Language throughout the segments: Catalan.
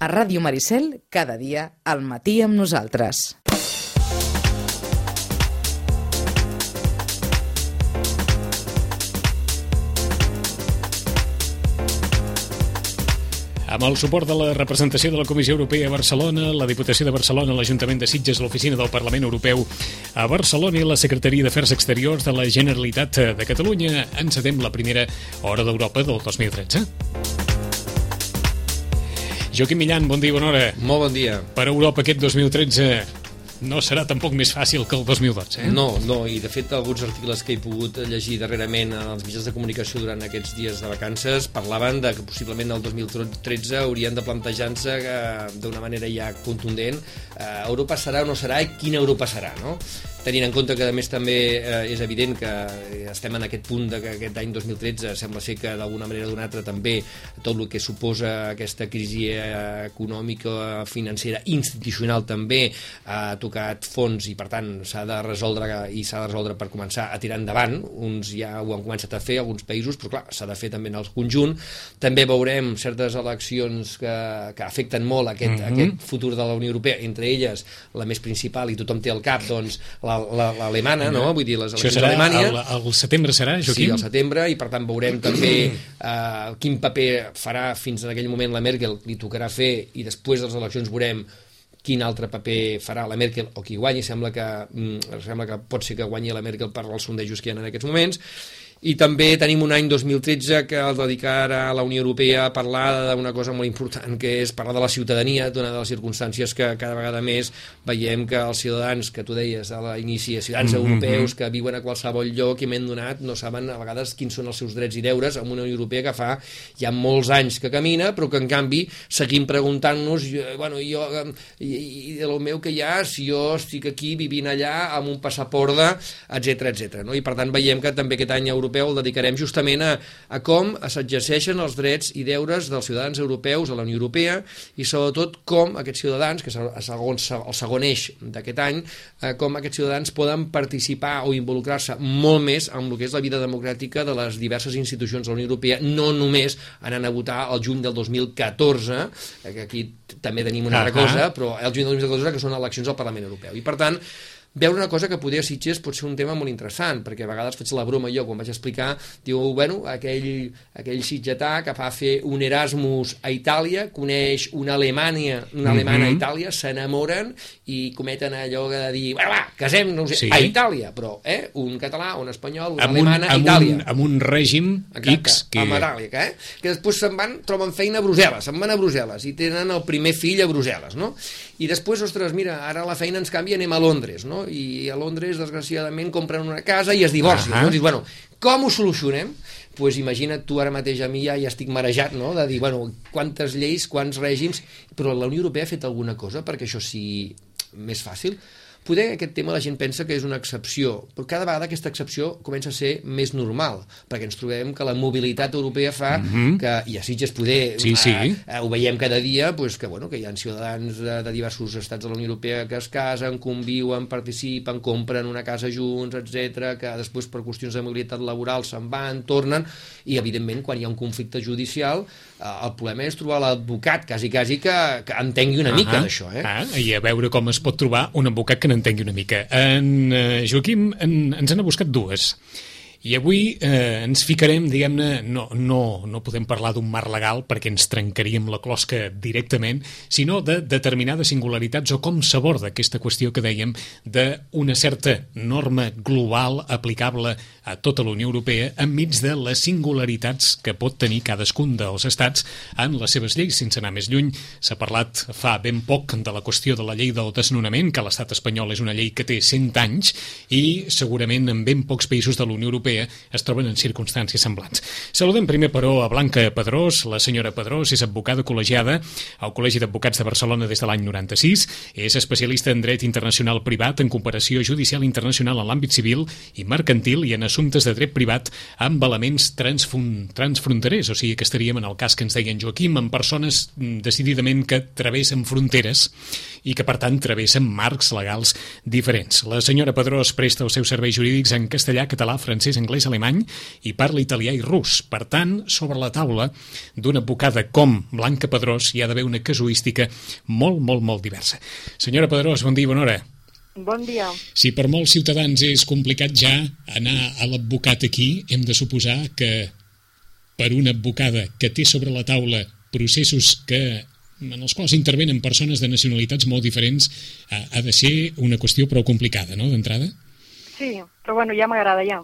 A Ràdio Maricel, cada dia, al matí amb nosaltres. Amb el suport de la representació de la Comissió Europea a Barcelona, la Diputació de Barcelona, l'Ajuntament de Sitges, l'Oficina del Parlament Europeu a Barcelona i la Secretaria d'Afers Exteriors de la Generalitat de Catalunya, encedem la primera hora d'Europa del 2013. Joaquim Millan, bon dia, bona hora. Molt bon dia. Per Europa aquest 2013 no serà tampoc més fàcil que el 2012, eh? No, no, i de fet alguns articles que he pogut llegir darrerament en els mitjans de comunicació durant aquests dies de vacances parlaven de que possiblement el 2013 haurien de plantejar-se eh, d'una manera ja contundent eh, Europa serà o no serà i quina Europa serà, no? Tenint en compte que a més també eh, és evident que estem en aquest punt de que aquest any 2013 sembla ser que d'alguna manera o d'una altra també tot el que suposa aquesta crisi eh, econòmica, financera, institucional també ha tocat fons i per tant s'ha de resoldre i s'ha de resoldre per començar a tirar endavant uns ja ho han començat a fer alguns països però clar, s'ha de fer també en el conjunt també veurem certes eleccions que, que afecten molt aquest, mm -hmm. aquest futur de la Unió Europea entre elles la més principal i tothom té al cap doncs l'alemana, la, la, no? Vull dir, les eleccions d'Alemanya. El, el setembre serà, Joaquim? Sí, el setembre, i per tant veurem també eh, quin paper farà fins en aquell moment la Merkel, li tocarà fer, i després de les eleccions veurem quin altre paper farà la Merkel o qui guanyi, sembla que, mm, sembla que pot ser que guanyi la Merkel per als sondejos que hi ha en aquests moments, i també tenim un any 2013 que el dedicarà a la Unió Europea a parlar d'una cosa molt important que és parlar de la ciutadania, donades les circumstàncies que cada vegada més veiem que els ciutadans, que tu deies a l'inici, ciutadans mm -hmm. europeus que viuen a qualsevol lloc i m'hem donat, no saben a vegades quins són els seus drets i deures amb una Unió Europea que fa ja molts anys que camina, però que en canvi seguim preguntant-nos, bueno, jo, i, i de lo meu que hi ha, si jo estic aquí vivint allà amb un passaport de, etc etc. no? I per tant veiem que també aquest any europeu europeu el dedicarem justament a, a com s'exerceixen els drets i deures dels ciutadans europeus a la Unió Europea i sobretot com aquests ciutadans, que és el segon, el segon eix d'aquest any, eh, com aquests ciutadans poden participar o involucrar-se molt més en el que és la vida democràtica de les diverses institucions de la Unió Europea, no només anant a votar el juny del 2014, eh, que aquí també tenim una altra cosa, però el juny del 2014 que són eleccions al Parlament Europeu. I per tant, veure una cosa que poder a Sitges pot ser un tema molt interessant, perquè a vegades faig la broma jo quan vaig explicar, diu, bueno, aquell, aquell sitgetà que fa fer un Erasmus a Itàlia, coneix una Alemanya, una alemana mm -hmm. a Itàlia, s'enamoren i cometen allò de dir, va, va, casem, no sé, sí. a Itàlia, però, eh, un català, un espanyol, una amb alemana un, a Itàlia. Un, amb un règim Exacte, X que... Amb Itàlia, eh? Que després se'n van, troben feina a Brussel·les, se'n van a Brussel·les i tenen el primer fill a Brussel·les, no? I després, ostres, mira, ara la feina ens canvia, anem a Londres, no? I a Londres, desgraciadament, compren una casa i es divorcien. Uh -huh. no? Dius, bueno, com ho solucionem? pues imagina't tu ara mateix a mi ja, ja estic marejat, no?, de dir, bueno, quantes lleis, quants règims, però la Unió Europea ha fet alguna cosa perquè això sigui més fàcil? Poder aquest tema la gent pensa que és una excepció, però cada vegada aquesta excepció comença a ser més normal, perquè ens trobem que la mobilitat europea fa mm -hmm. que, i a Sitges poder, sí, sí. Eh, eh, ho veiem cada dia, pues, que, bueno, que hi ha ciutadans de, de diversos estats de la Unió Europea que es casen, conviuen, participen, compren una casa junts, etc que després per qüestions de mobilitat laboral se'n van, tornen, i evidentment quan hi ha un conflicte judicial el problema és trobar l'advocat quasi, quasi que, que entengui una uh -huh. mica d'això. Eh? Ah, I a veure com es pot trobar un advocat que n'entengui una mica. En eh, Joaquim en, ens n'ha buscat dues. I avui eh, ens ficarem, diguem-ne, no, no, no podem parlar d'un marc legal perquè ens trencaríem la closca directament, sinó de determinades singularitats o com s'aborda aquesta qüestió que dèiem d'una certa norma global aplicable a tota la Unió Europea enmig de les singularitats que pot tenir cadascun dels estats en les seves lleis. Sense anar més lluny, s'ha parlat fa ben poc de la qüestió de la llei del desnonament, que l'estat espanyol és una llei que té 100 anys i segurament en ben pocs països de la Unió Europea Europea es troben en circumstàncies semblants. Saludem primer, però, a Blanca Pedrós. La senyora Pedrós és advocada col·legiada al Col·legi d'Advocats de Barcelona des de l'any 96. És especialista en dret internacional privat, en comparació judicial internacional en l'àmbit civil i mercantil i en assumptes de dret privat amb elements transfronterers. O sigui que estaríem en el cas que ens deien Joaquim, amb persones mm, decididament que travessen fronteres i que, per tant, travessen marcs legals diferents. La senyora Pedrós presta els seus serveis jurídics en castellà, català, francès, anglès, alemany i parla italià i rus. Per tant, sobre la taula d'una advocada com Blanca Pedrós hi ha d'haver una casuística molt, molt, molt diversa. Senyora Pedrós, bon dia i bona hora. Bon dia. Si per molts ciutadans és complicat ja anar a l'advocat aquí, hem de suposar que per una advocada que té sobre la taula processos que en els quals intervenen persones de nacionalitats molt diferents, ha, ha de ser una qüestió prou complicada, no?, d'entrada? Sí, però bueno, ja m'agrada, ja.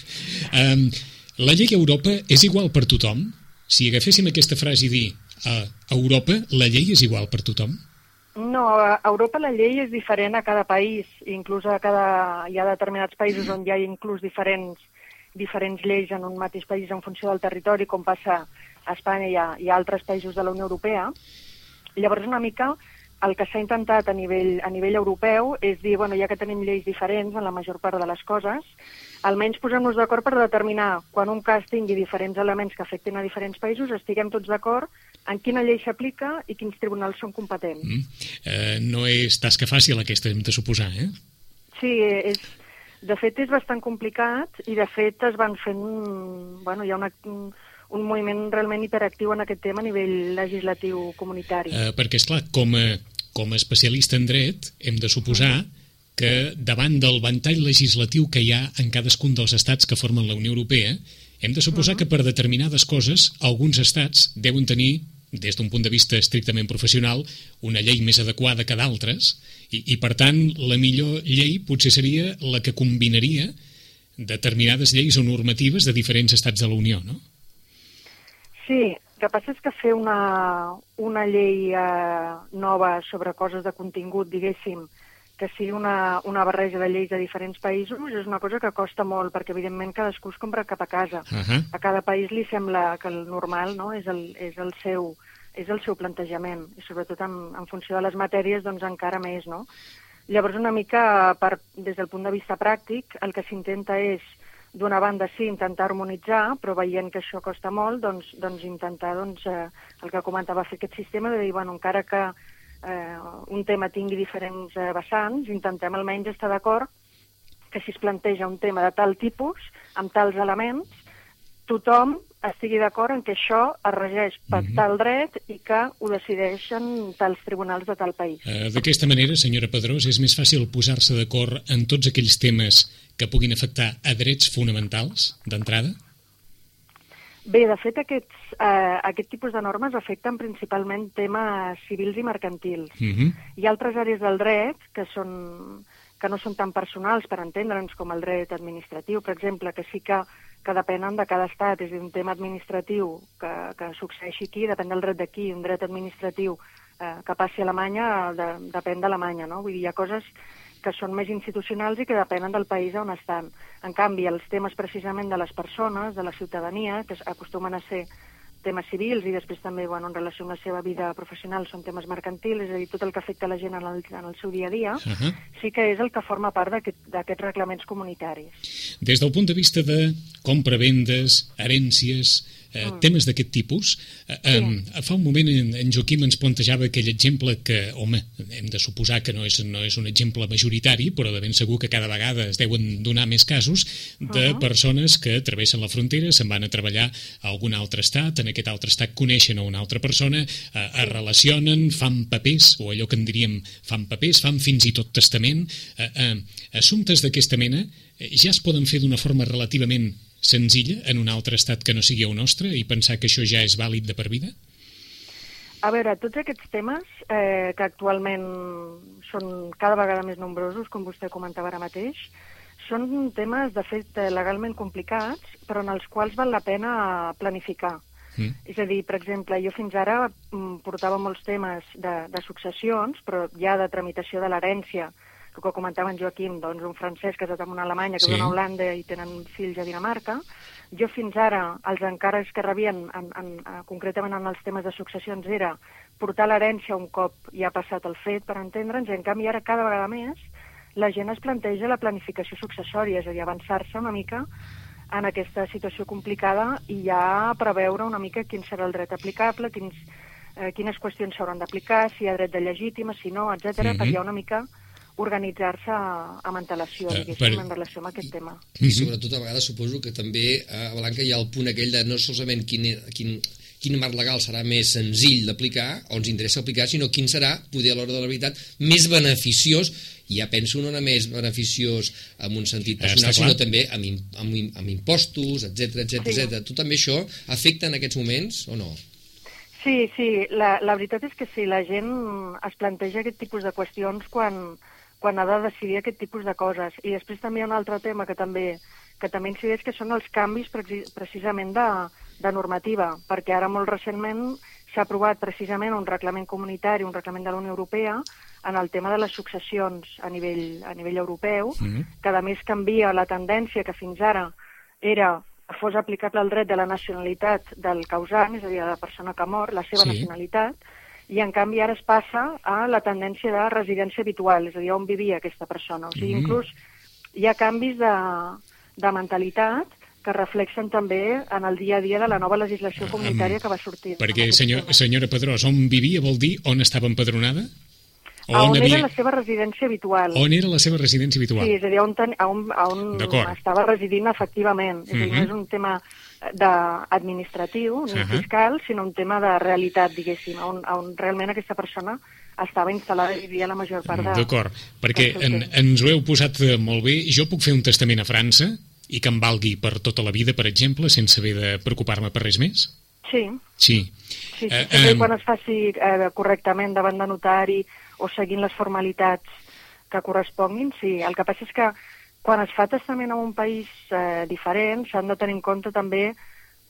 um, la llei a Europa és igual per tothom? Si agaféssim aquesta frase i dir a Europa la llei és igual per tothom? No, a Europa la llei és diferent a cada país, inclús a cada... hi ha determinats països on hi ha inclús diferents, diferents lleis en un mateix país en funció del territori, com passa a Espanya i a, i a altres països de la Unió Europea. Llavors, una mica, el que s'ha intentat a nivell, a nivell europeu és dir, bueno, ja que tenim lleis diferents en la major part de les coses, almenys posem-nos d'acord per determinar quan un cas tingui diferents elements que afectin a diferents països, estiguem tots d'acord en quina llei s'aplica i quins tribunals són competents. Mm. Eh, no és tasca fàcil aquesta, hem de suposar, eh? Sí, és, de fet és bastant complicat i de fet es van fent... Bueno, hi ha una, un moviment realment hiperactiu en aquest tema a nivell legislatiu comunitari. Eh, perquè, és clar, com a, com a especialista en dret, hem de suposar que davant del ventall legislatiu que hi ha en cadascun dels estats que formen la Unió Europea, hem de suposar uh -huh. que per determinades coses alguns estats deuen tenir des d'un punt de vista estrictament professional, una llei més adequada que d'altres, i, i per tant la millor llei potser seria la que combinaria determinades lleis o normatives de diferents estats de la Unió, no? Sí, que passa és que fer una, una llei eh, nova sobre coses de contingut, diguéssim, que sigui una, una barreja de lleis de diferents països és una cosa que costa molt, perquè evidentment cadascú es compra cap a casa. Uh -huh. A cada país li sembla que el normal no? és, el, és, el seu, és el seu plantejament, i sobretot en, en funció de les matèries doncs encara més. No? Llavors, una mica per, des del punt de vista pràctic, el que s'intenta és d'una banda sí intentar harmonitzar, però veient que això costa molt, doncs, doncs intentar doncs, eh, el que comentava fer aquest sistema de dir, bueno, encara que eh, un tema tingui diferents eh, vessants, intentem almenys estar d'acord que si es planteja un tema de tal tipus, amb tals elements, tothom estigui d'acord en que això es regeix per mm -hmm. tal dret i que ho decideixen tals tribunals de tal país. Uh, D'aquesta manera, senyora Pedrós, és més fàcil posar-se d'acord en tots aquells temes que puguin afectar a drets fonamentals d'entrada? Bé, de fet, aquests, eh, aquest tipus de normes afecten principalment temes civils i mercantils. Uh -huh. Hi ha altres àrees del dret que, són, que no són tan personals per entendre'ns com el dret administratiu, per exemple, que sí que, que depenen de cada estat. És dir, un tema administratiu que, que succeeixi aquí depèn del dret d'aquí, un dret administratiu eh, que passi a Alemanya de, depèn d'Alemanya, no? Vull dir, hi ha coses que són més institucionals i que depenen del país on estan. En canvi, els temes precisament de les persones, de la ciutadania, que acostumen a ser temes civils i després també bueno, en relació amb la seva vida professional són temes mercantils, és a dir, tot el que afecta la gent en el, en el seu dia a dia, uh -huh. sí que és el que forma part d'aquests aquest, reglaments comunitaris. Des del punt de vista de compra-vendes, herències, eh, mm. temes d'aquest tipus. Eh, sí. Fa un moment en, en Joaquim ens plantejava aquell exemple que, home, hem de suposar que no és, no és un exemple majoritari, però de ben segur que cada vegada es deuen donar més casos de uh -huh. persones que travessen la frontera, se'n van a treballar a algun altre estat, en aquest altre estat coneixen a una altra persona, eh, es relacionen, fan papers, o allò que en diríem fan papers, fan fins i tot testament. Eh, eh, assumptes d'aquesta mena eh, ja es poden fer d'una forma relativament senzilla en un altre estat que no sigui el nostre i pensar que això ja és vàlid de per vida? A veure, tots aquests temes, eh, que actualment són cada vegada més nombrosos, com vostè comentava ara mateix, són temes, de fet, eh, legalment complicats, però en els quals val la pena planificar. Mm. És a dir, per exemple, jo fins ara mm, portava molts temes de, de successions, però ja de tramitació de l'herència, el que comentava en Joaquim, doncs un francès casat amb una alemanya que sí. viu a Holanda i tenen fills a Dinamarca. Jo fins ara, els encarrecs que rebien, en, en, en, concretament en els temes de successions, era portar l'herència un cop ja ha passat el fet, per entendre'ns, i en canvi ara cada vegada més la gent es planteja la planificació successòria, és a dir, avançar-se una mica en aquesta situació complicada i ja preveure una mica quin serà el dret aplicable, quins, eh, quines qüestions s'hauran d'aplicar, si hi ha dret de legítima, si no, etc mm -hmm. per ja una mica organitzar-se amb antelació, Eh, diguéssim, per- en relació amb aquest tema. I sobretot a vegades suposo que també a Blanca hi ha el punt aquell de no solament quin, quin, quin marc legal serà més senzill d'aplicar o ens interessa aplicar, sinó quin serà, poder a l'hora de la veritat, més beneficiós i ja penso no només beneficiós en un sentit personal, sinó també amb, amb, amb impostos, etc etc Sí. etc. Tu també això afecta en aquests moments o no? Sí, sí, la, la veritat és que sí, la gent es planteja aquest tipus de qüestions quan, quan ha de decidir aquest tipus de coses. I després també hi ha un altre tema que també, que també incideix, que són els canvis preci- precisament de, de normativa, perquè ara molt recentment s'ha aprovat precisament un reglament comunitari, un reglament de la Unió Europea, en el tema de les successions a nivell, a nivell europeu, Mhm. que a més canvia la tendència que fins ara era fos aplicable el dret de la nacionalitat del causant, és a dir, de la persona que mor, la seva Sí. nacionalitat, i en canvi ara es passa a la tendència de residència habitual, és a dir, on vivia aquesta persona. O sigui, Mm. inclús hi ha canvis de, de mentalitat que reflexen també en el dia a dia de la nova legislació comunitària que va sortir. Perquè, senyor, senyora Pedrós, on vivia vol dir on estava empadronada? O a on havia... era la seva residència habitual. on era la seva residència habitual? Sí, és a dir, on, ten, on, on estava residint efectivament. És a dir, Mhm. no és un tema de- administratiu ni Ahà. fiscal, sinó un tema de realitat, diguéssim, on, on realment aquesta persona estava instal·lada i vivia la major part de... D'acord, perquè en, ens ho heu posat eh, molt bé. Jo puc fer un testament a França i que em valgui per tota la vida, per exemple, sense haver de preocupar-me per res més? Sí, Sí. sí, sí, Eh, i quan es faci eh, correctament davant de notari o seguint les formalitats que corresponguin, sí. El que passa és que quan es fa testament en un país eh, diferent s'han de tenir en compte també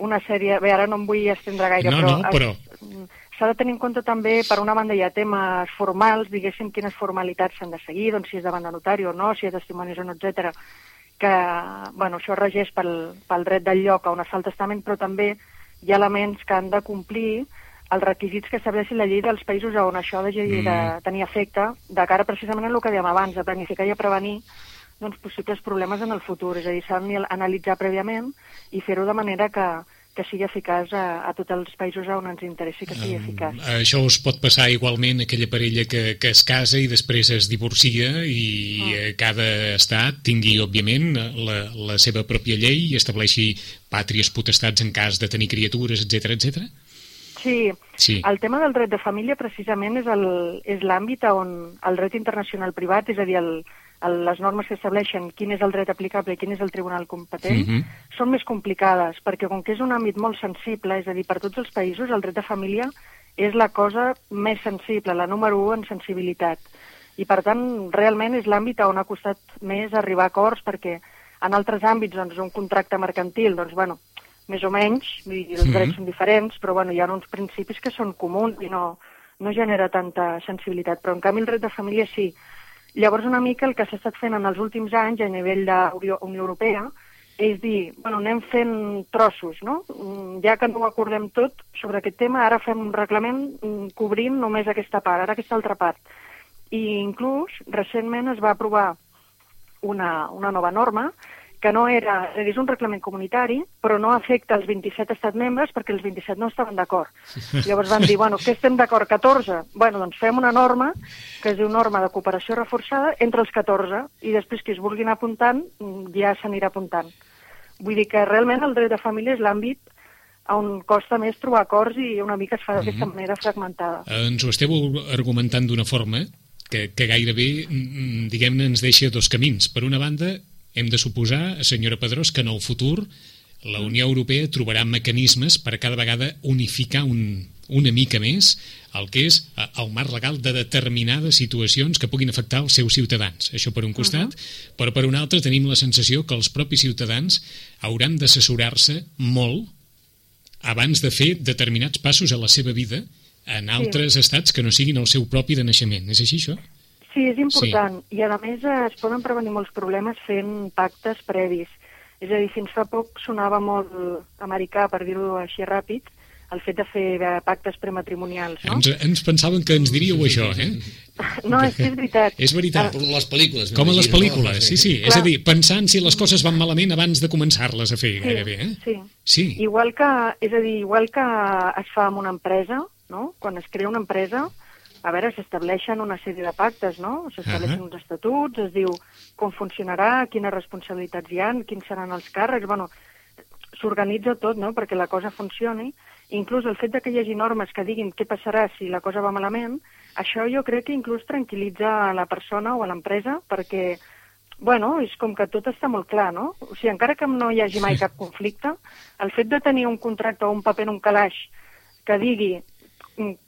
una sèrie... Bé, ara no em vull estendre gaire, No, però... no, però- es- S'ha de tenir en compte també, per una banda, hi ha temes formals, diguéssim, quines formalitats s'han de seguir, doncs si és davant de notari o no, si ha testimonis o no, etc. que, bueno, això regeix pel, pel dret del lloc on es fa el testament, però també hi ha elements que han de complir els requisits que estableixi la llei dels països on això hagi de Mm. tenir efecte, de cara precisament a el que dèiem abans, de planificar i a prevenir doncs, possibles problemes en el futur. És a dir, s'ha d'analitzar prèviament i fer-ho de manera que, que sigui eficaç a, a tots els països on ens interessi que sigui eficaç. Això us pot passar igualment a aquella parella que, que es casa i després es divorcia i eh, cada estat tingui, òbviament, la, la seva pròpia llei i estableixi pàtries potestats en cas de tenir criatures, etc etc. Sí, Sí. el tema del dret de família precisament és l'àmbit on el dret internacional privat, és a dir, el, les normes que estableixen quin és el dret aplicable i quin és el tribunal competent, Mhm. són més complicades, perquè com que és un àmbit molt sensible, és a dir, per tots els països, el dret de família és la cosa més sensible, la número 1 en sensibilitat. I, per tant, realment és l'àmbit on ha costat més arribar a acords, perquè en altres àmbits, doncs, un contracte mercantil, doncs, bueno, més o menys, dir, els Mhm. drets són diferents, però bueno, hi ha uns principis que són comuns i no, no genera tanta sensibilitat. Però, en canvi, el dret de família sí. Llavors, una mica el que s'ha estat fent en els últims anys a nivell de Unió Europea és dir, bueno, anem fent trossos, no? Mm, Ja que no ho acordem tot sobre aquest tema, ara fem un reglament mm, cobrint només aquesta part, ara aquesta altra part. I inclús, recentment es va aprovar una, una nova norma que no era, és és un reglament comunitari, però no afecta els 27 estats membres perquè els 27 no estaven d'acord. Llavors van dir, bueno, què estem d'acord, 14? Bueno, doncs fem una norma que es diu norma de cooperació reforçada entre els 14 i després que es vulguin apuntant mm, ja s'anirà apuntant. Vull dir que realment el dret de família és l'àmbit on costa més trobar acords i una mica es fa d'aquesta manera fragmentada. Ens ho esteu argumentant d'una forma que, que gairebé, mm, diguem-ne, ens deixa dos camins. Per una banda, hem de suposar, senyora Pedrós, que en el futur la Unió Europea trobarà mecanismes per cada vegada unificar un, una mica més el que és eh, el marc legal de determinades situacions que puguin afectar els seus ciutadans. Això per un costat, uh -huh. però per un altre tenim la sensació que els propis ciutadans hauran d'assessorar-se molt abans de fer determinats passos a la seva vida en altres sí. estats que no siguin el seu propi de naixement. És així, això? Sí, és important. Sí. I a més eh, es poden prevenir molts problemes fent pactes previs. És a dir, fins fa poc sonava molt americà, per dir-ho així ràpid, el fet de fer eh, pactes prematrimonials, no? Ens, ens pensaven que ens diríeu això, eh? No, és que és veritat. És veritat. Per les pel·lícules. Com a les pel·lícules, sí, sí. És Clar. a dir, pensant si les coses van malament abans de començar-les a fer, Sí, gairebé, eh? sí. Sí. Igual que, és a dir, igual que es fa amb una empresa, no? Quan es crea una empresa, a veure, s'estableixen una sèrie de pactes, no? S'estableixen Ahà. uns estatuts, es diu com funcionarà, quines responsabilitats hi han, quins seran els càrrecs, bueno, s'organitza tot, no?, perquè la cosa funcioni. Inclús el fet de que hi hagi normes que diguin què passarà si la cosa va malament, això jo crec que inclús tranquil·litza a la persona o a l'empresa, perquè, bueno, és com que tot està molt clar, no? O sigui, encara que no hi hagi mai cap conflicte, el fet de tenir un contracte o un paper en un calaix que digui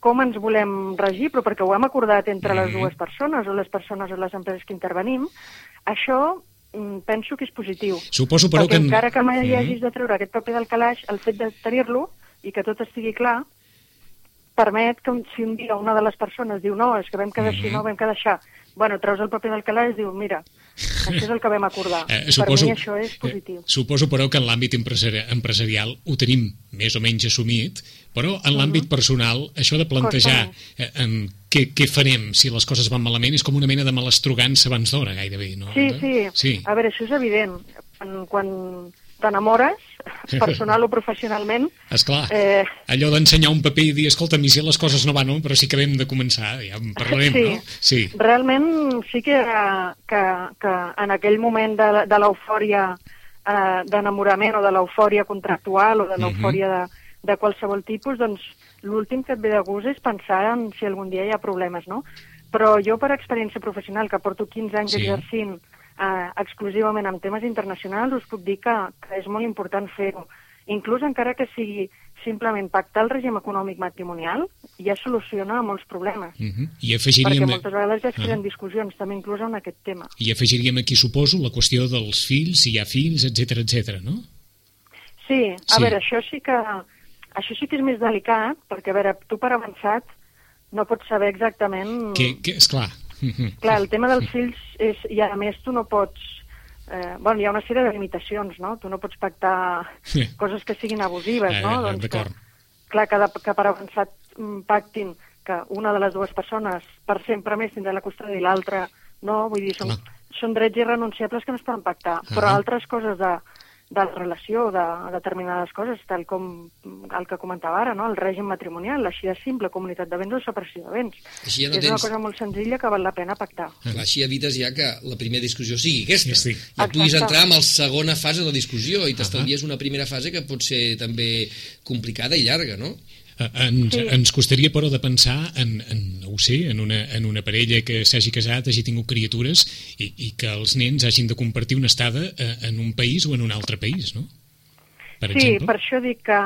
com ens volem regir, però perquè ho hem acordat entre les Mhm. dues persones o les persones o les empreses que intervenim, això mm, penso que és positiu. Suposo, però, Perquè que... en- encara que mai Mhm. hagis de treure aquest paper del calaix, el fet de tenir-lo i que tot estigui clar permet que un- si un dia una de les persones diu no, és que vam quedar així, Mhm. no, vam quedar això, bueno, treus el paper del calaix i diu, mira, això és el que vam acordar. Eh, per suposo, mi això és positiu. Eh, suposo, però, que en l'àmbit empresari empresarial ho tenim més o menys assumit, però en l'àmbit personal, això de plantejar eh, en què, què farem si les coses van malament és com una mena de malestrogança abans d'hora, gairebé, no? Sí, sí, sí. A veure, això és evident. Quan, quan t'enamores, personal o professionalment, Esclar, Eh, allò d'ensenyar un paper i dir, escolta, mi si les coses no van, no, però sí que hem de començar, ja en parlarem, sí, no? Sí. realment sí que, que, que en aquell moment de, de l'eufòria eh, d'enamorament o de l'eufòria contractual o de l'eufòria de, de qualsevol tipus, doncs l'últim que et ve de gust és pensar en si algun dia hi ha problemes, no? Però jo, per experiència professional, que porto 15 anys Sí. exercint eh, exclusivament en temes internacionals, us puc dir que, que és molt important fer-ho. Inclús encara que sigui simplement pactar el règim econòmic matrimonial, ja soluciona molts problemes. Uh -huh. I Perquè afegiríem... moltes vegades ja es creen Ah. discussions, també inclús en aquest tema. I afegiríem aquí, suposo, la qüestió dels fills, si hi ha fills, etc etc. no? Sí, a Sí. veure, això sí que això sí que és més delicat, perquè, a veure, tu per avançat no pots saber exactament... Que, que, esclar, uh Clar, el tema dels fills és... I a més tu no pots... Eh, bueno, hi ha una sèrie de limitacions, no? Tu no pots pactar Sí. coses que siguin abusives, Eh, no? eh, doncs que, d'acord. clar, que, de, que per avançat mm, pactin que una de les dues persones per sempre més tindrà la custòdia i l'altra no, vull dir, són, Clar. són drets irrenunciables que no es poden pactar, però Ah. altres coses de, de la relació, de determinades coses, tal com el que comentava ara, no? el règim matrimonial, així de simple, comunitat de béns o separació de béns. Així ja no és una tens- cosa molt senzilla que val la pena pactar. Clar, així evites ja que la primera discussió sigui aquesta. Sí, sí. I puguis Exacte. entrar en la segona fase de la discussió i t'estalvies una primera fase que pot ser també complicada i llarga, no? Eh, Ens, Sí. ens costaria, però, de pensar en, en no ho sé, en una, en una parella que s'hagi casat, hagi tingut criatures i, i que els nens hagin de compartir una estada eh, en un país o en un altre país, no? Per sí, exemple. per això dic que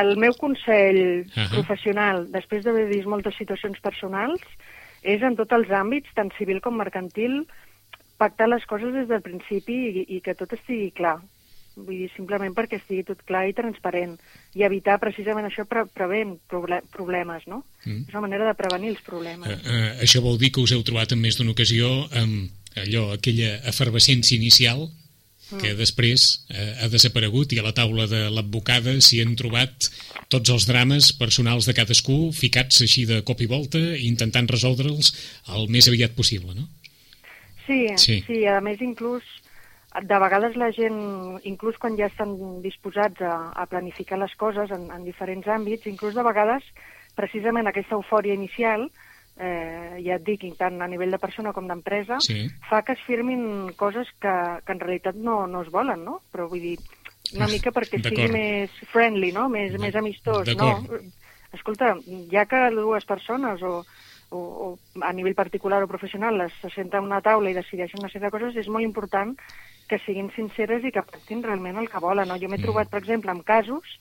el meu consell Ahà. professional, després d'haver vist moltes situacions personals, és en tots els àmbits, tant civil com mercantil, pactar les coses des del principi i, i que tot estigui clar. Vull dir, simplement perquè estigui tot clar i transparent. I evitar precisament això pre proble problemes, no? Mm. És una manera de prevenir els problemes. Eh, eh, això vol dir que us heu trobat en més d'una ocasió amb allò, aquella efervescència inicial que després eh, ha desaparegut i a la taula de l'advocada s'hi han trobat tots els drames personals de cadascú ficats així de cop i volta intentant resoldre'ls el més aviat possible, no? Sí. sí, sí, a més inclús de vegades la gent, inclús quan ja estan disposats a, a planificar les coses en, en diferents àmbits, inclús de vegades precisament aquesta eufòria inicial, eh, ja et dic, tant a nivell de persona com d'empresa, Sí. fa que es firmin coses que, que en realitat no, no es volen, no? Però vull dir, una mica perquè sigui més friendly, no? Més, més amistós, no? Escolta, ja que dues persones o, o, o a nivell particular o professional les se senten a una taula i decideixen una sèrie de coses, és molt important que siguin sinceres i que pactin realment el que volen. No? Jo m'he trobat, per exemple, amb casos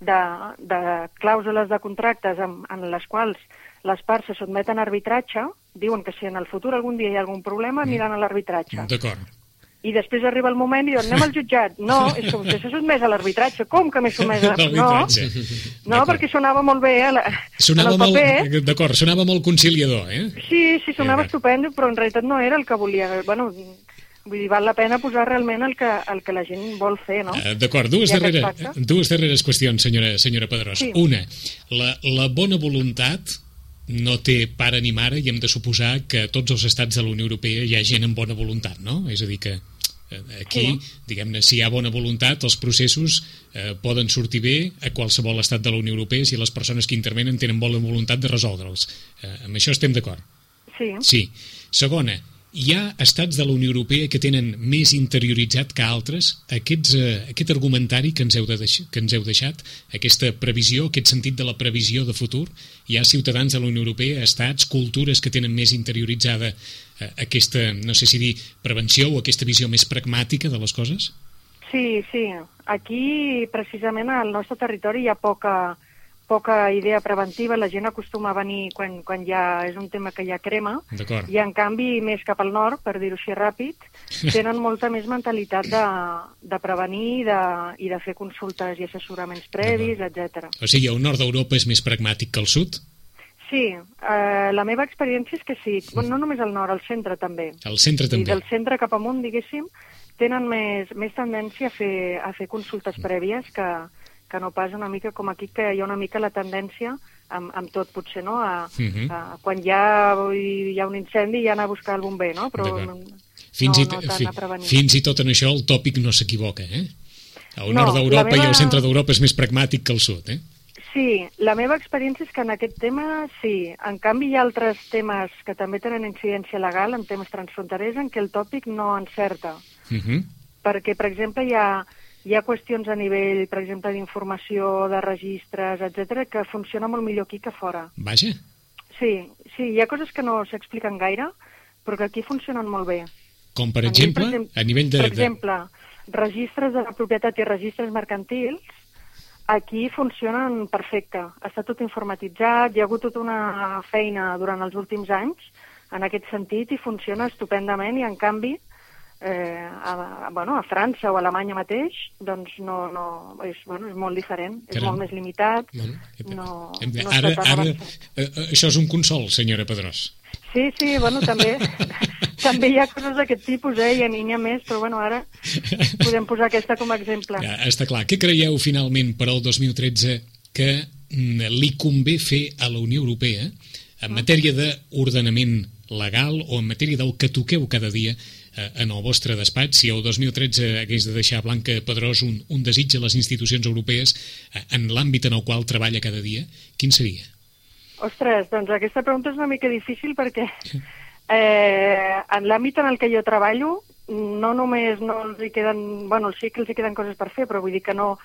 de, de clàusules de contractes en, en les quals les parts se sotmeten a arbitratge, diuen que si en el futur algun dia hi ha algun problema, aniran a l'arbitratge. D'acord. I després arriba el moment i diuen, anem al jutjat. No, és que vostè s'ha sotmès a l'arbitratge. Com que m'he sotmès a No, L'arbitratge. no D'acord. perquè sonava molt bé a la, Sonava en el paper. molt, d'acord, sonava molt conciliador, eh? Sí, sí, sonava Eh, estupendo, però en realitat no era el que volia. Bueno, vull dir, val la pena posar realment el que, el que la gent vol fer, no? Eh, D'acord, dues, darrere, dues darreres qüestions, senyora, senyora Pedrós. Sí. Una, la, la bona voluntat no té pare ni mare i hem de suposar que a tots els estats de la Unió Europea hi ha gent amb bona voluntat, no? És a dir, que Eh, Aquí, Sí. diguem-ne, si hi ha bona voluntat, els processos eh, poden sortir bé a qualsevol estat de la Unió Europea si les persones que intervenen tenen bona voluntat de resoldre'ls. Eh, amb això estem d'acord. Sí, Sí. Segona, hi ha estats de la Unió Europea que tenen més interioritzat que altres aquests, eh, aquest argumentari que ens, heu de deix que ens heu deixat, aquesta previsió, aquest sentit de la previsió de futur. Hi ha ciutadans de la Unió Europea, estats, cultures que tenen més interioritzada eh, aquesta, no sé si dir, prevenció o aquesta visió més pragmàtica de les coses? sí, sí. Aquí, precisament, al nostre territori hi ha poca, poca idea preventiva. La gent acostuma a venir quan, quan ja és un tema que ja crema. I, en canvi, més cap al nord, per dir-ho així ràpid, tenen molta més mentalitat de, de prevenir i de, i de fer consultes i assessoraments previs, etc. O sigui, el nord d'Europa és més pragmàtic que el sud? Sí, eh, la meva experiència és que sí. Bueno, no només al nord, al centre també. Al centre I també. del centre cap amunt, diguéssim, tenen més, més tendència a fer, a fer consultes prèvies que, que no pas una mica com aquí, que hi ha una mica la tendència amb, amb tot, potser, no? A, Mhm. a, quan hi ha, hi ha un incendi ja anar a buscar el bomber, no? Però D'acord. no, Fins, i, no fi, fins i tot en això el tòpic no s'equivoca, eh? El No, nord d'Europa meva- i el centre d'Europa és més pragmàtic que el sud, eh? Sí, la meva experiència és que en aquest tema sí. En canvi, hi ha altres temes que també tenen incidència legal, en temes transfronterers, en què el tòpic no encerta. Uh -huh. perquè, per exemple, hi ha, hi ha qüestions a nivell, per exemple, d'informació, de registres, etc que funciona molt millor aquí que fora. Vaja, Sí, sí, hi ha coses que no s'expliquen gaire, però que aquí funcionen molt bé. com per A nivell, exemple, per exemple- a nivell de... Per exemple, registres de la propietat i registres mercantils, aquí funcionen perfecte. Està tot informatitzat, hi ha hagut tota una feina durant els últims anys en aquest sentit i funciona estupendament i en canvi eh, a, a, bueno, a França o a Alemanya mateix doncs no, no, és, bueno, és molt diferent, és Caram. molt més limitat, Bueno, no, no ara, ara, eh, eh, això és un consol, senyora Pedrós. Sí, sí, bueno, també, també hi ha coses d'aquest tipus, eh, i n'hi ha més, però bueno, ara podem posar aquesta com a exemple. Ja, està clar. Què creieu finalment per al 2013 que mm, li convé fer a la Unió Europea en matèria d'ordenament legal o en matèria del que toqueu cada dia eh, en el vostre despatx, si el 2013 hagués de deixar Blanca Pedrós un, un desig a les institucions europees eh, en l'àmbit en el qual treballa cada dia, quin seria? Ostres, doncs aquesta pregunta és una mica difícil perquè eh, en l'àmbit en el que jo treballo no només no els hi queden... Bueno, sí que els hi queden coses per fer, però vull dir que no,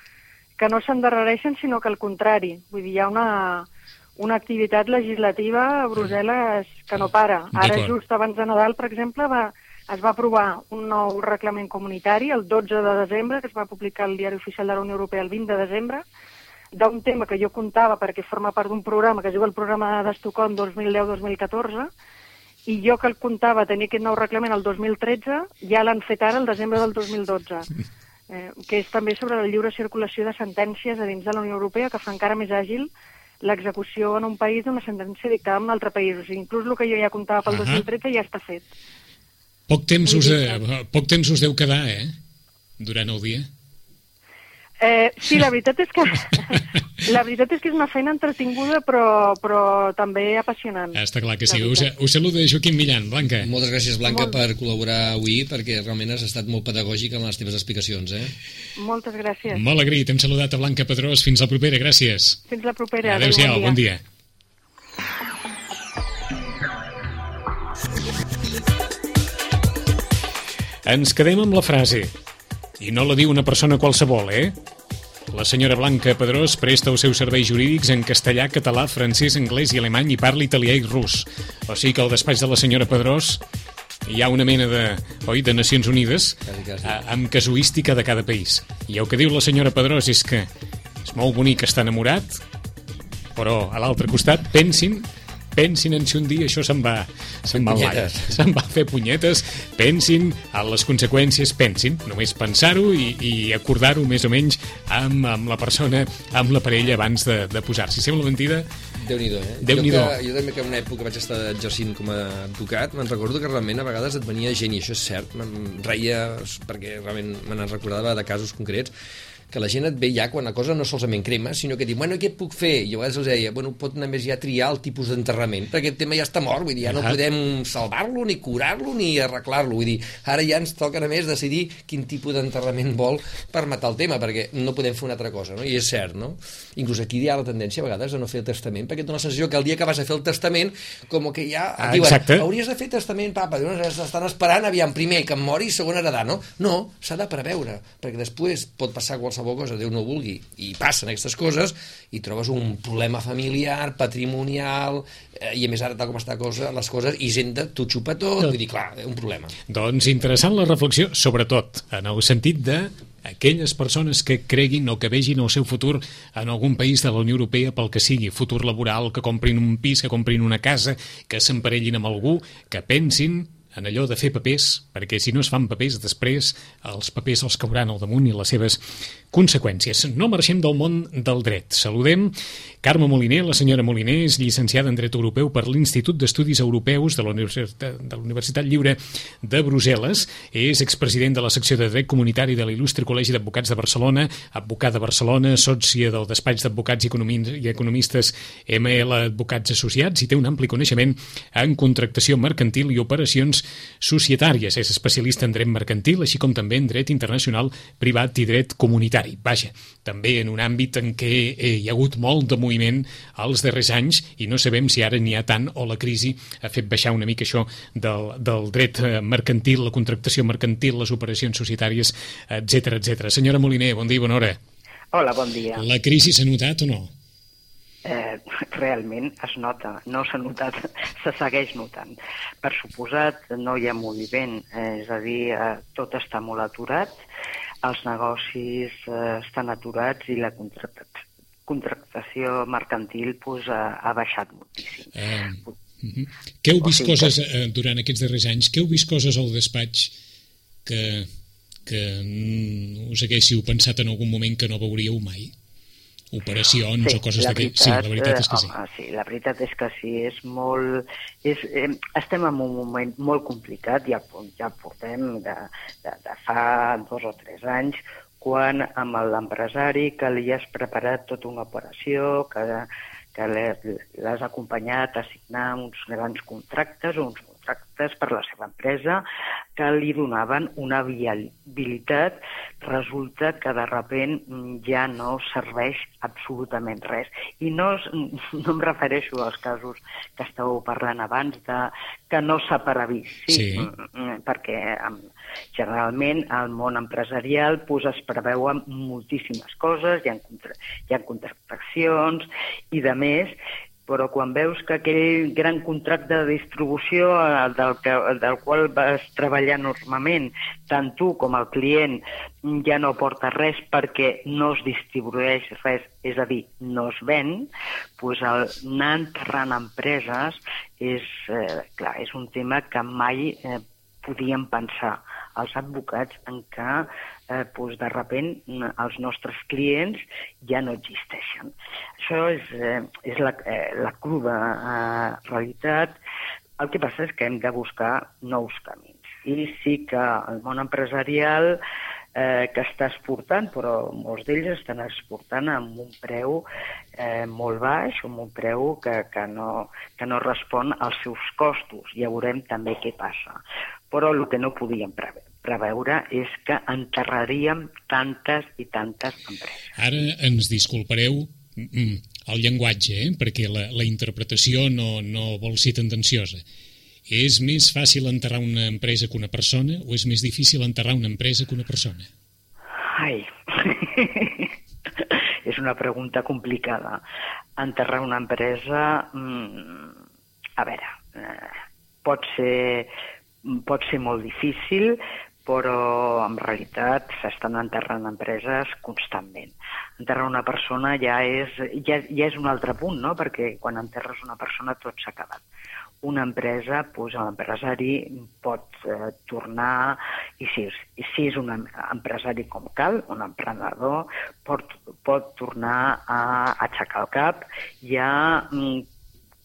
que no s'endarrereixen, sinó que al contrari. Vull dir, hi ha una, una activitat legislativa a Brussel·les que no para. Ara, just abans de Nadal, per exemple, va, es va aprovar un nou reglament comunitari el 12 de desembre, que es va publicar al Diari Oficial de la Unió Europea el 20 de desembre, d'un tema que jo comptava perquè forma part d'un programa que es diu el programa d'Estocolm 2010-2014 i jo que el comptava tenir aquest nou reglament el 2013 ja l'han fet ara el desembre del 2012 eh, que és també sobre la lliure circulació de sentències a dins de la Unió Europea que fa encara més àgil l'execució en un país d'una sentència dictada en un altre país. O sigui, inclús el que jo ja comptava pel Ahà. 2013 ja està fet. Poc temps, us, eh, poc temps us deu quedar, eh? Durant el dia. Eh, sí, la veritat és que la veritat és que és una feina entretinguda però, però també apassionant. Està clar que sí. Us, us saluda Joaquim Millan. Blanca. Moltes gràcies, Blanca, Molt. per col·laborar avui, perquè realment has estat molt pedagògic en les teves explicacions, eh? Moltes gràcies. Molt agraït. Hem saludat a Blanca Pedrós. Fins la propera. Gràcies. Fins la propera. Adéu-siau. Bon dia. Ens quedem amb la frase. I no la diu una persona qualsevol, eh? La senyora Blanca Pedrós presta els seus serveis jurídics en castellà, català, francès, anglès i alemany i parla italià i rus. O sigui que al despatx de la senyora Pedrós hi ha una mena de, oi, de Nacions Unides a- amb casuística de cada país. I el que diu la senyora Pedrós és que és molt bonic estar enamorat, però a l'altre costat pensin pensin en si un dia això se'n va se'n va, punyetes. se'n va fer punyetes pensin en les conseqüències pensin, només pensar-ho i, i acordar-ho més o menys amb, amb la persona, amb la parella abans de, de posar-s'hi. Sembla mentida Déu-n'hi-do, eh? Déu-n'hi-do. Jo, que, jo també que en una època vaig estar exercint com a advocat, me'n recordo que realment a vegades et venia gent, i això és cert, me'n reia perquè realment me n'en recordava de casos concrets, que la gent et ve ja quan la cosa no solament crema, sinó que diu, bueno, què puc fer? I a vegades els deia, bueno, pot només ja triar el tipus d'enterrament, perquè aquest tema ja està mort, vull dir, ja no podem salvar-lo, ni curar-lo, ni arreglar-lo, vull dir, ara ja ens toca només decidir quin tipus d'enterrament vol per matar el tema, perquè no podem fer una altra cosa, no? I és cert, no? Inclús aquí hi ha la tendència a vegades a no fer el testament, perquè et dona la sensació que el dia que vas a fer el testament, com que ja et Ah, diuen, exacte. hauries de fer testament, papa, dius, estan esperant, aviam, primer que em mori i segon heredar, no? No, s'ha de preveure, perquè després pot passar qualsevol cosa, Déu no vulgui, i passen aquestes coses, i trobes un problema familiar, patrimonial, eh, i a més ara, tal com està cosa, les coses, Hisenda, t'ho xupa tot, vull dir, clar, un problema. Doncs interessant la reflexió, sobretot en el sentit de aquelles persones que creguin o que vegin el seu futur en algun país de la Unió Europea pel que sigui, futur laboral, que comprin un pis, que comprin una casa, que s'emparellin amb algú, que pensin en allò de fer papers, perquè si no es fan papers, després els papers els cauran al damunt i les seves conseqüències. No marxem del món del dret. Saludem Carme Moliner, la senyora Moliner és llicenciada en Dret Europeu per l'Institut d'Estudis Europeus de la Universitat, de la Universitat Lliure de Brussel·les, és expresident de la secció de Dret Comunitari de l'Il·lustre Col·legi d'Advocats de Barcelona, advocat de Barcelona, sòcia del despatx d'advocats i economistes ML Advocats Associats i té un ampli coneixement en contractació mercantil i operacions societàries. És especialista en dret mercantil, així com també en dret internacional privat i dret comunitari. Vaja, també en un àmbit en què eh, hi ha hagut molt de moviment als darrers anys i no sabem si ara n'hi ha tant o la crisi ha fet baixar una mica això del, del dret eh, mercantil, la contractació mercantil, les operacions societàries, etc etc. Senyora Moliner, bon dia i bona hora. Hola, bon dia. La crisi s'ha notat o no? Eh, realment es nota, no s'ha notat, se segueix notant. Per suposat, no hi ha moviment, eh, és a dir, eh, tot està molt aturat, els negocis eh, estan aturats i la contractació, contractació mercantil pues, ha, ha baixat moltíssim. Eh, uh -huh. Que heu vist O sigui coses eh, durant aquests darrers anys? Que heu vist coses al despatx que, que mm, us haguéssiu pensat en algun moment que no veuríeu mai? Operacions o coses d'aquest... Sí, la veritat és que sí. eh, home, sí. La veritat és que sí, és molt... És, eh, estem en un moment molt complicat, ja, ja portem de, de, de fa dos o tres anys, quan amb l'empresari que li has preparat tota una operació, que, que l'has acompanyat a signar uns grans contractes, uns contractes per la seva empresa, que li donaven una viabilitat, resulta que de repent ja no serveix absolutament res. I no, no em refereixo als casos que estàveu parlant abans de que no s'ha previst, sí, Sí. Mm, perquè em, generalment al món empresarial pues, es preveuen moltíssimes coses, hi ha, contra, hi ha contractacions i de més, però quan veus que aquell gran contracte de distribució eh, del, que, del qual vas treballar normalment, tant tu com el client ja no porta res perquè no es distribueix res, és a dir, no es ven, doncs el, anar enterrant empreses és, eh, clar, és un tema que mai eh, podíem pensar els advocats en què eh, doncs de repent els nostres clients ja no existeixen. Això és, eh, és la, eh, la cruda eh, realitat. El que passa és que hem de buscar nous camins. I sí que el món empresarial eh, que està exportant, però molts d'ells estan exportant amb un preu eh, molt baix, amb un preu que, que, no, que no respon als seus costos. Ja veurem també què passa. Però el que no podíem preveure preveure és que enterraríem tantes i tantes empreses. Ara ens disculpareu mm, el llenguatge, eh? perquè la, la interpretació no, no vol ser tendenciosa. És més fàcil enterrar una empresa que una persona o és més difícil enterrar una empresa que una persona? Ai, és una pregunta complicada. Enterrar una empresa, mm, a veure, eh, pot ser, pot ser molt difícil, però en realitat s'estan enterrant empreses constantment. Enterrar una persona ja és, ja, ja és un altre punt, no? perquè quan enterres una persona tot s'ha acabat. Una empresa, doncs, l'empresari pot eh, tornar, i si, i si és un empresari com cal, un emprenedor, pot, pot tornar a aixecar el cap i a mm,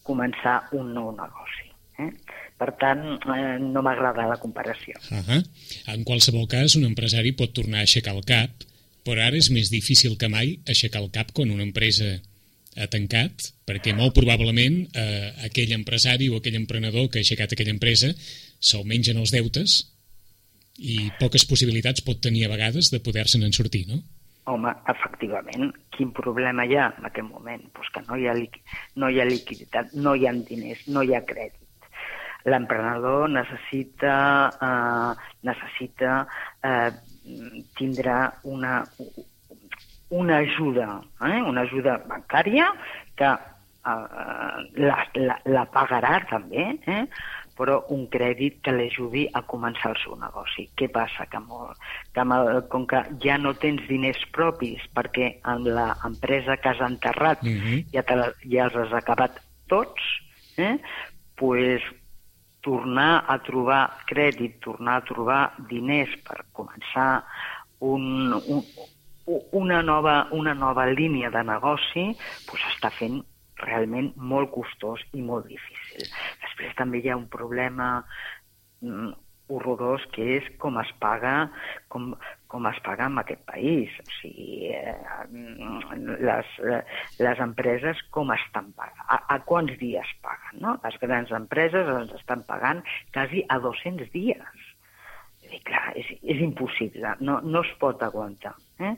començar un nou negoci. Eh? Per tant, eh, no m'agrada la comparació. Uh -huh. En qualsevol cas, un empresari pot tornar a aixecar el cap però ara és més difícil que mai aixecar el cap quan una empresa ha tancat, perquè molt probablement eh, aquell empresari o aquell emprenedor que ha aixecat aquella empresa se'l mengen els deutes i poques possibilitats pot tenir a vegades de poder-se'n en sortir, no? Home, efectivament, quin problema hi ha en aquest moment? Pues que no hi ha, liqui... no hi ha liquiditat, no hi ha diners, no hi ha crèdit. L'emprenedor necessita, eh, necessita eh, tindrà una, una ajuda, eh? una ajuda bancària que eh, la, la, la pagarà també, eh? però un crèdit que l'ajudi a començar el seu negoci. Què passa? Que, molt, que amb el, com que ja no tens diners propis perquè amb l'empresa que has enterrat mm -hmm. ja, te, ja els has acabat tots, eh? pues, tornar a trobar crèdit, tornar a trobar diners per començar un, un, una, nova, una nova línia de negoci pues, està fent realment molt costós i molt difícil. Després també hi ha un problema mm, horrorós que és com es paga com, com es paga en aquest país. O sigui, eh, les, eh, les empreses com estan pagant, a, a quants dies paguen, no? Les grans empreses ens estan pagant quasi a 200 dies. Dir, clar, és, és impossible, no, no es pot aguantar. Eh?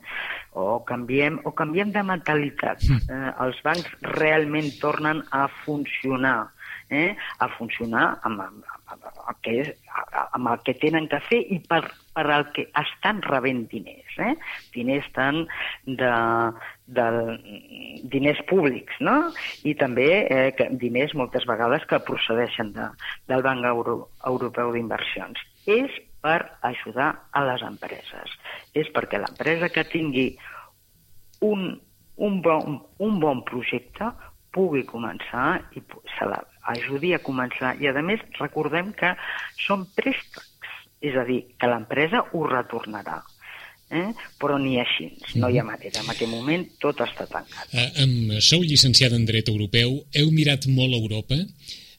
O, canviem, o canviem de mentalitat. Eh, els bancs realment tornen a funcionar, eh? a funcionar amb, el que és, amb el que tenen que fer i per, per al que estan rebent diners. Eh? Diners tant de, de diners públics, no? I també eh, que, diners moltes vegades que procedeixen de, del Banc Euro, Europeu d'Inversions. És per ajudar a les empreses. És perquè l'empresa que tingui un, un, bon, un bon projecte pugui començar i se l'ajudi a començar. I, a més, recordem que són préstecs, és a dir, que l'empresa ho retornarà. Eh? Però ni així, no hi ha manera. En aquest moment tot està tancat. Eh, amb, sou llicenciada en dret europeu, heu mirat molt a Europa,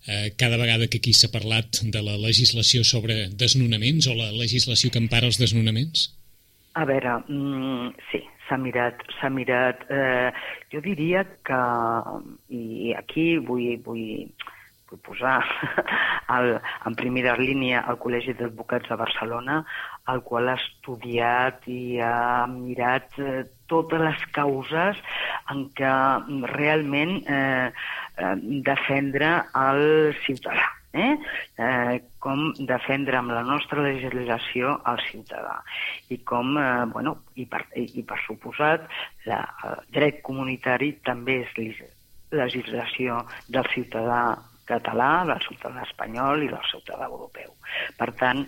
eh, cada vegada que aquí s'ha parlat de la legislació sobre desnonaments o la legislació que empara els desnonaments? A veure, mm, sí, s'ha mirat, s'ha mirat. Eh, jo diria que, i aquí vull, vull, vull posar el, en primera línia el Col·legi d'Advocats de Barcelona, el qual ha estudiat i ha mirat eh, totes les causes en què realment eh, eh, defendre el ciutadà. Eh? Eh, com defendre amb la nostra legislació el ciutadà i com, eh, bueno, i per, i, per suposat, la, el dret comunitari també és legislació del ciutadà català, del ciutadà espanyol i del ciutadà europeu. Per tant,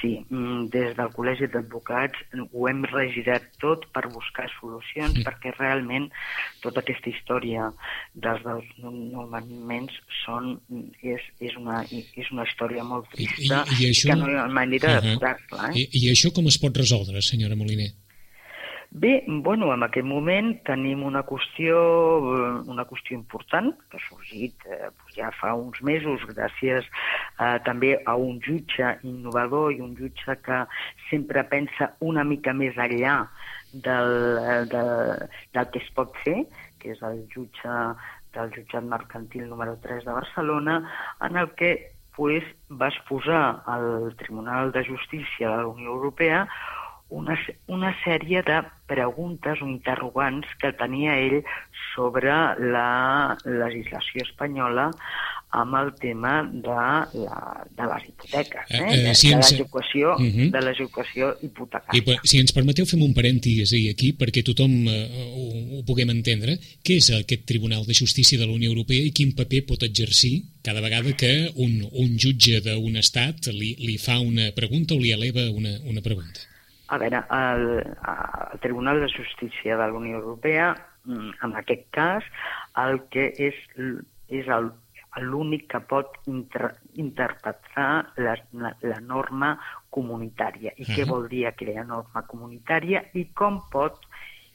sí, mm, des del Col·legi d'Advocats ho hem regirat tot per buscar solucions, Mm. perquè realment tota aquesta història dels desnonaments són, és, és, una, és una història molt I- trista i- i això- que no hi ha manera Ahà. d'aturar-la. Eh? I, I això com es pot resoldre, senyora Moliner? Bé, bueno, en aquest moment tenim una qüestió, eh, una qüestió important que ha sorgit eh, ja fa uns mesos gràcies eh, també a un jutge innovador i un jutge que sempre pensa una mica més enllà del, eh, del, del que es pot fer, que és el jutge del jutjat mercantil número 3 de Barcelona, en el que pues, va exposar al Tribunal de Justícia de la Unió Europea una, una sèrie de preguntes o interrogants que tenia ell sobre la legislació espanyola amb el tema de, la, de les hipoteques, eh? Eh, eh, de, si de ens- l'execució Mhm. de l'execució I, hipotecària. per- si ens permeteu, fem un parèntesi aquí perquè tothom eh, ho, ho puguem entendre. Què és aquest Tribunal de Justícia de la Unió Europea i quin paper pot exercir cada vegada que un, un jutge d'un estat li, li fa una pregunta o li eleva una, una pregunta? A veure, el, el Tribunal de Justícia de la Unió Europea, mm, en aquest cas, el que és, és el l'únic que pot inter, interpretar la, la, la norma comunitària. I què Mhm. vol dir aquella norma comunitària i com pot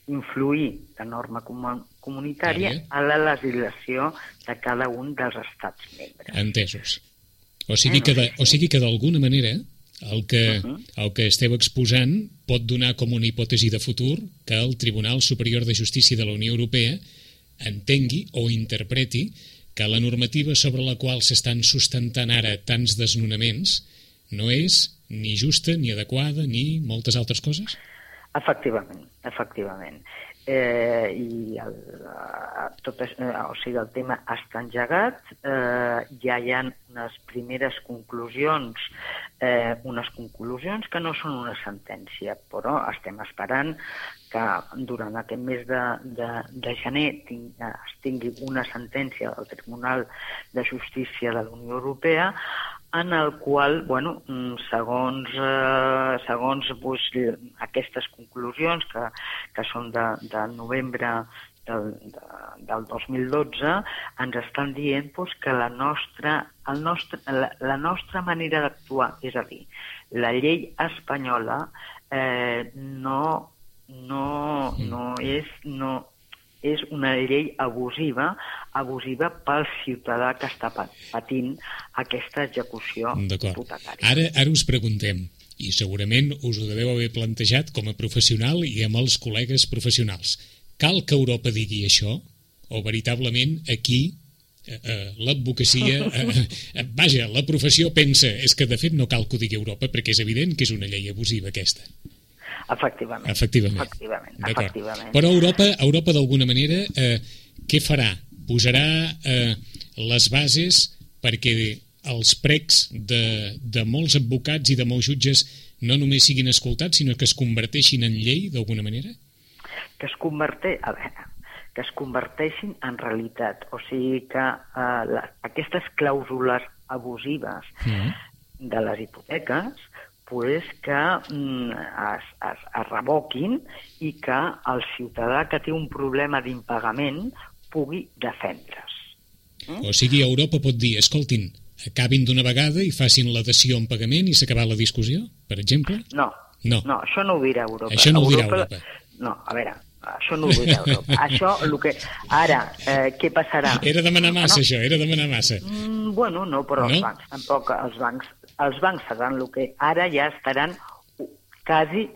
influir la norma comu- comunitària Tària. a la legislació de cada un dels estats membres. Entesos. O sigui que de- o sigui que d'alguna manera El que, el que esteu exposant pot donar com una hipòtesi de futur que el Tribunal Superior de Justícia de la Unió Europea entengui o interpreti que la normativa sobre la qual s'estan sustentant ara tants desnonaments no és ni justa, ni adequada, ni moltes altres coses? Efectivament, efectivament. Eh, I el, eh, tot és, eh, o sigui, el tema està engegat, eh, ja hi ha unes primeres conclusions, eh, unes conclusions que no són una sentència, però estem esperant que durant aquest mes de, de, de gener ting, es tingui una sentència del Tribunal de Justícia de la Unió Europea en el qual, bueno, segons, eh, segons pues, aquestes conclusions que, que són de, de novembre del, de, del 2012, ens estan dient pues, que la nostra, el nostre, la, la nostra manera d'actuar, és a dir, la llei espanyola eh, no, no, no és... No, és una llei abusiva, abusiva pel ciutadà que està patint aquesta execució hipotecària. Ara, ara us preguntem, i segurament us ho deveu haver plantejat com a professional i amb els col·legues professionals. Cal que Europa digui això? O veritablement aquí eh, eh, l'advocacia, eh, eh, vaja, la professió pensa és que de fet no cal que ho digui Europa perquè és evident que és una llei abusiva aquesta. Efectivament. Efectivament. Efectivament. efectivament. Però Europa, Europa d'alguna manera, eh, què farà? Posarà eh, les bases perquè els precs de, de molts advocats i de molts jutges no només siguin escoltats, sinó que es converteixin en llei d'alguna manera? Que es converteix... A veure, que es converteixin en realitat. O sigui que eh, la, aquestes clàusules abusives mm. de les hipoteques pues, que mm, es, es, es revoquin i que el ciutadà que té un problema d'impagament pugui defendre's. Mm? O sigui, Europa pot dir, escoltin, acabin d'una vegada i facin l'adhesió en pagament i s'acabar la discussió, per exemple? No, no, no això no ho dirà Europa. Això no ho dirà Europa. Europa. No, a veure, això no ho dirà Europa. això, el que... Ara, eh, què passarà? Era demanar massa, no? això, era demanar massa. Mm, bueno, no, però no? els bancs, tampoc, els bancs els bancs faran el que ara ja estaran quasi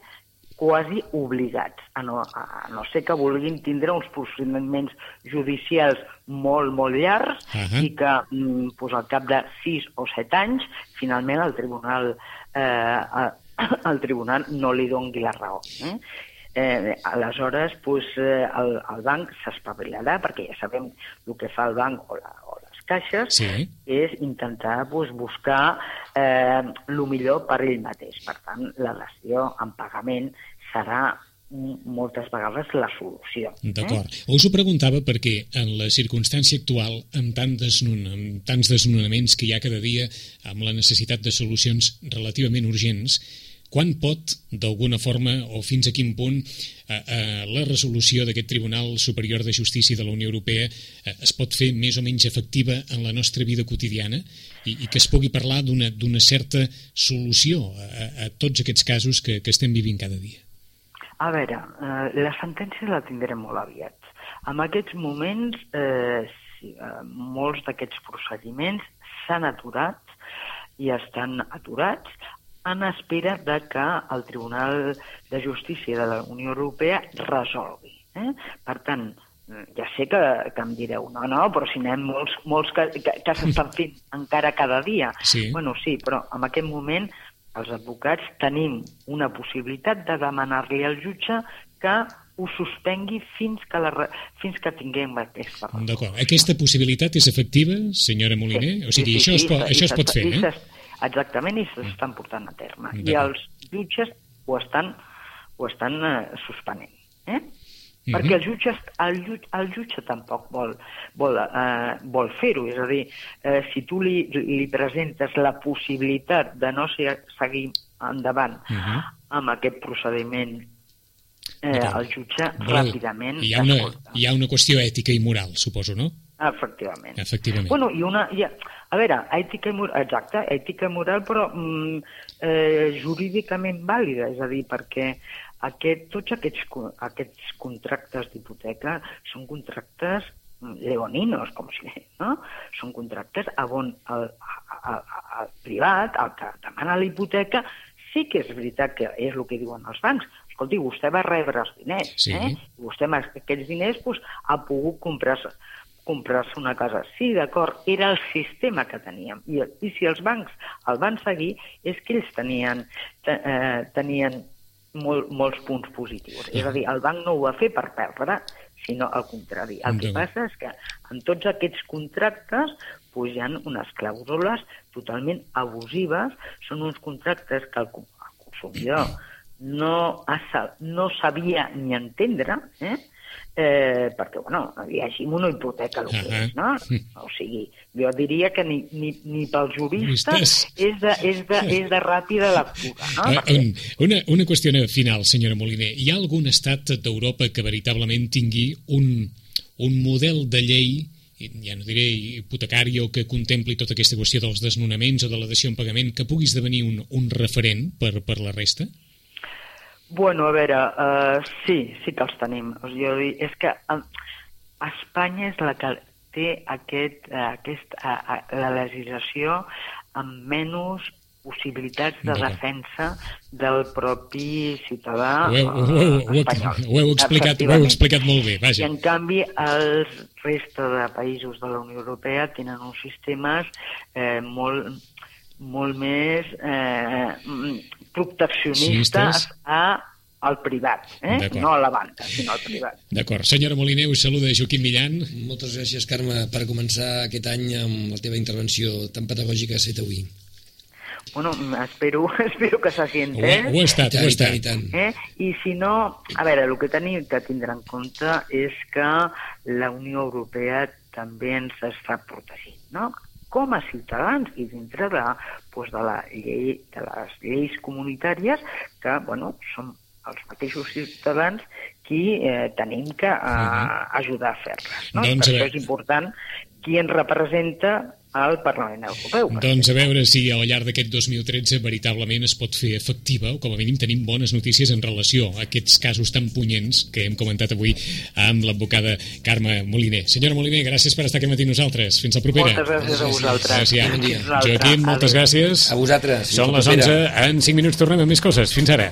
quasi obligats, a no, a no ser que vulguin tindre uns procediments judicials molt, molt llargs uh -huh. i que mm, pues, al cap de 6 o 7 anys finalment el tribunal, eh, el tribunal no li dongui la raó. Eh? Eh, aleshores, pues, eh, el, el banc s'espavilarà, perquè ja sabem el que fa el banc o la, caixes sí. és intentar pues, buscar eh, el millor per ell mateix. Per tant, la dació en pagament serà moltes vegades la solució. Eh? D'acord. Eh? Us ho preguntava perquè en la circumstància actual, amb, tant desnon, amb tants desnonaments que hi ha cada dia, amb la necessitat de solucions relativament urgents, quan pot, d'alguna forma, o fins a quin punt, eh, eh, la resolució d'aquest Tribunal Superior de Justícia de la Unió Europea eh, es pot fer més o menys efectiva en la nostra vida quotidiana i, i que es pugui parlar d'una certa solució a, a tots aquests casos que, que estem vivint cada dia? A veure, eh, la sentència la tindrem molt aviat. En aquests moments, eh, sí, eh, molts d'aquests procediments s'han aturat i estan aturats en espera de que el Tribunal de Justícia de la Unió Europea resolgui. Eh? Per tant, ja sé que, que em direu, no, no, però si n'hi ha molts, molts que, que, que s'estan fent encara cada dia. Sí. Bueno, sí, però en aquest moment els advocats tenim una possibilitat de demanar-li al jutge que ho suspengui fins que, la, fins que tinguem aquesta. D'acord. Aquesta possibilitat és efectiva, senyora Moliner? Sí, o sigui, sí, sí, això, es pot, això es pot fer, eh? Exactament, i s'estan portant a terme. I els jutges ho estan, ho estan eh, suspenent. Eh? Mm -hmm. Perquè el jutge, el, jutge, el jutge tampoc vol, vol, eh, vol fer-ho. És a dir, eh, si tu li, li presentes la possibilitat de no seguir endavant uh -huh. amb aquest procediment eh, el jutge Val. ràpidament... Hi ha, una, hi ha una qüestió ètica i moral, suposo, no? Efectivament. Efectivament. Bueno, i una... I, a veure, ètica i moral, exacte, ètica i moral, però mm, eh, jurídicament vàlida, és a dir, perquè aquest, tots aquests, aquests contractes d'hipoteca són contractes mm, leoninos, com si no? Són contractes on el, al, al privat, al que demana la hipoteca, sí que és veritat que és el que diuen els bancs. Escolti, vostè va rebre els diners, Sí. eh? I vostè amb aquells diners doncs, ha pogut comprar-se comprar-se una casa. Sí, d'acord, era el sistema que teníem. I, I si els bancs el van seguir, és que ells tenien, te, eh, tenien molt, molts punts positius. És a dir, el banc no ho va fer per perdre, sinó al contrari. El que passa és que en tots aquests contractes pues, hi ha unes clàusules totalment abusives, són uns contractes que el, el consumidor no, ha, no sabia ni entendre, eh? Eh, perquè, bueno, llegim una hipoteca el que és, no? O sigui, jo diria que ni, ni, ni juristes Juristes. és de, és, de, és de ràpida lectura, no? Eh, Perquè- un, una, una qüestió final, senyora Moliner. Hi ha algun estat d'Europa que veritablement tingui un, un model de llei ja no diré hipotecari o que contempli tota aquesta qüestió dels desnonaments o de la dació en pagament, que pugui esdevenir un, un referent per, per la resta? Bueno, a veure, uh, sí, sí que els tenim. O sigui, jo dic- és que uh, Espanya és la que té aquest, uh, aquest, uh, uh, la legislació amb menys possibilitats de defensa del propi ciutadà Ho ho, ho, espanyol. ho, heu explicat, ho heu explicat molt bé, I vaja. en canvi els resta de països de la Unió Europea tenen uns sistemes eh, molt, molt més eh, mm, proteccionistes Sionistes. a, al privat, eh? No a la banca, sinó al privat. D'acord. Senyora Moliner, us saluda Joaquim Millan. Moltes gràcies, Carme, per començar aquest any amb la teva intervenció tan pedagògica a set avui. Bueno, espero, espero que s'hagi Ho, ha- entès. ho ha estat, ho ha I tant, estat. i tant. Eh? I si no, a veure, el que tenim que tindre en compte és que la Unió Europea també ens està protegint, no? Com a ciutadans i dintre de, doncs, de, la llei, de les lleis comunitàries que bueno, són els mateixos ciutadans qui eh, tenim que eh, ajudar a fer-les. No? Per a això veure- és important qui ens representa al Parlament Europeu. Doncs a veure si al llarg d'aquest 2013 veritablement es pot fer efectiva, o com a mínim tenim bones notícies en relació a aquests casos tan punyents que hem comentat avui amb l'advocada Carme Moliner. Senyora Moliner, gràcies per estar aquí amb nosaltres. Fins la propera. Moltes gràcies a vosaltres. Gràcies. Bon dia. Joaquim, moltes gràcies. A vosaltres. Són les propera. 11, en 5 minuts tornem amb més coses. Fins ara.